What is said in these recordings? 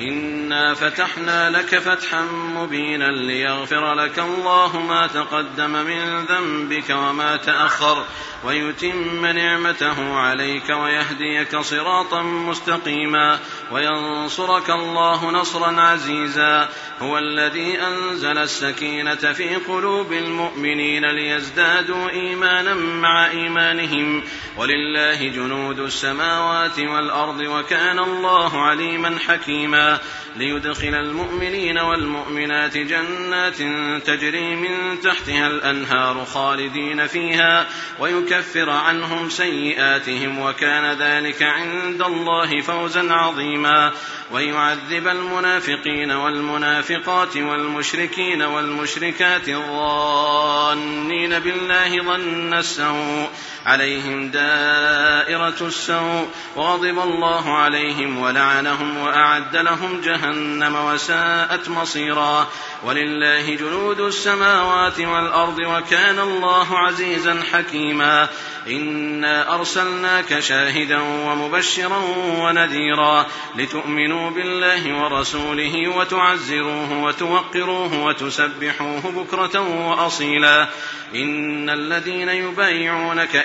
إنا فتحنا لك فتحا مبينا ليغفر لك الله ما تقدم من ذنبك وما تأخر ويتم نعمته عليك ويهديك صراطا مستقيما وينصرك الله نصرا عزيزا هو الذي أنزل السكينة في قلوب المؤمنين ليزدادوا إيمانا مع إيمانهم ولله جنود السماوات والأرض وكان الله عليما حكيما ليدخل المؤمنين والمؤمنات جنات تجري من تحتها الأنهار خالدين فيها ويكفر عنهم سيئاتهم وكان ذلك عند الله فوزا عظيما ويعذب المنافقين والمنافقات والمشركين والمشركات الظانين بالله ظن السوء عليهم دائرة السوء وغضب الله عليهم ولعنهم وأعد لهم جهنم وساءت مصيرا. ولله جنود السماوات والأرض وكان الله عزيزا حكيما. إنا أرسلناك شاهدا ومبشرا ونذيرا لتؤمنوا بالله ورسوله وتعزروه وتوقروه وتسبحوه بكرة وأصيلا. إن الذين يبايعونك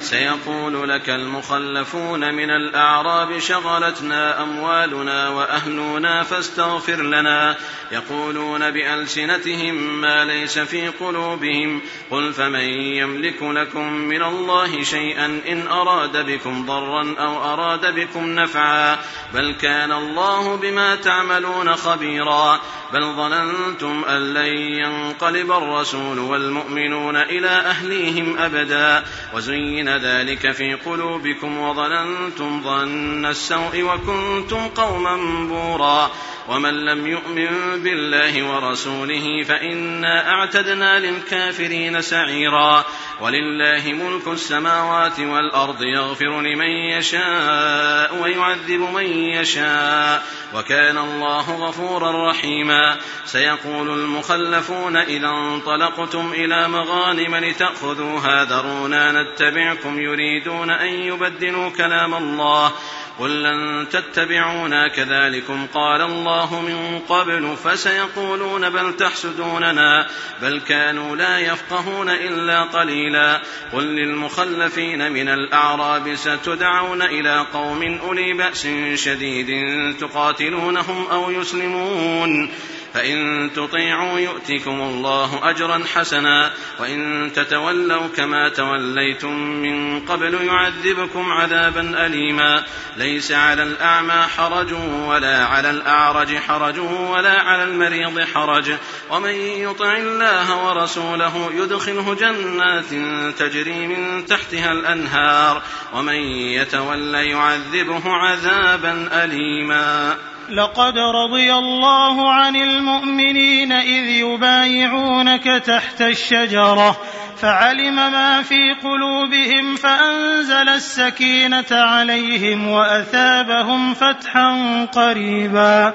سيقول لك المخلفون من الأعراب شغلتنا أموالنا وأهلنا فاستغفر لنا. يقولون بألسنتهم ما ليس في قلوبهم. قل فمن يملك لكم من الله شيئا إن أراد بكم ضرا أو أراد بكم نفعا. بل كان الله بما تعملون خبيرا. بل ظننتم أن لن ينقلب الرسول والمؤمنون إلى أهليهم أبدا. وزين ذلك في قلوبكم وظننتم ظن السوء وكنتم قوما بورا. ومن لم يؤمن بالله ورسوله فإنا أعتدنا للكافرين سعيرا. ولله ملك السماوات والأرض يغفر لمن يشاء ويعذب من يشاء. وكان الله غفورا رحيما. سيقول المخلفون إذا انطلقتم إلى مغانم لتأخذوها ذرونا نتبعكم يريدون أن يبدلوا كلام الله قل لن تتبعونا كذلكم قال الله من قبل فسيقولون بل تحسدوننا بل كانوا لا يفقهون إلا قليلا قل للمخلفين من الأعراب ستدعون إلى قوم أولي بأس شديد تقاتلونهم أو يسلمون فإن تطيعوا يؤتكم الله أجرا حسنا وإن تتولوا كما توليتم من قبل يعذبكم عذابا أليما ليس على الأعمى حرج ولا على الأعرج حرج ولا على المريض حرج ومن يطع الله ورسوله يدخله جنات تجري من تحتها الأنهار ومن يتول يعذبه عذابا أليما لقد رضي الله عن المؤمنين إذ يبايعونك تحت الشجرة فعلم ما في قلوبهم فأنزل السكينة عليهم وأثابهم فتحا قريبا.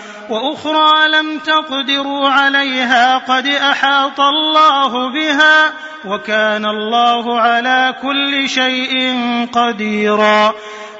وأخرى لم تقدروا عليها قد أحاط الله بها وكان الله على كل شيء قديرا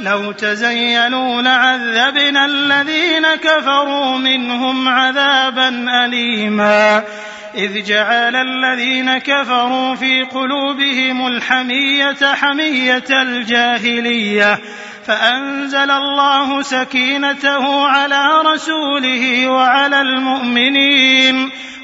لو تزينوا لعذبنا الذين كفروا منهم عذابا أليما. إذ جعل الذين كفروا في قلوبهم الحمية حمية الجاهلية. فأنزل الله سكينته على رسوله وعلى المؤمنين.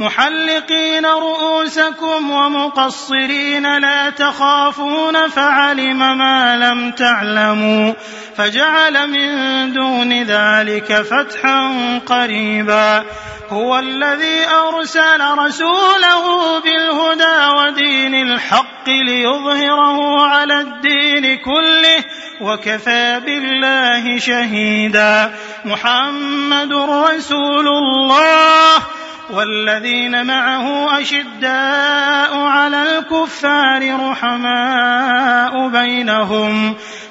محلقين رؤوسكم ومقصرين لا تخافون فعلم ما لم تعلموا فجعل من دون ذلك فتحا قريبا هو الذي أرسل رسوله بالهدى ودين الحق ليظهره على الدين كله وكفى بالله شهيدا محمد رسول الله والذين معه أشداء على الكفار رحماء بينهم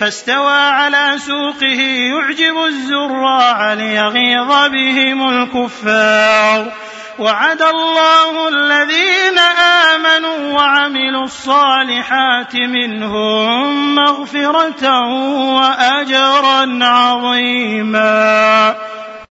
فاستوى على سوقه يعجب الزراع ليغيظ بهم الكفار. وعد الله الذين آمنوا وعملوا الصالحات منهم مغفرة وأجرا عظيما.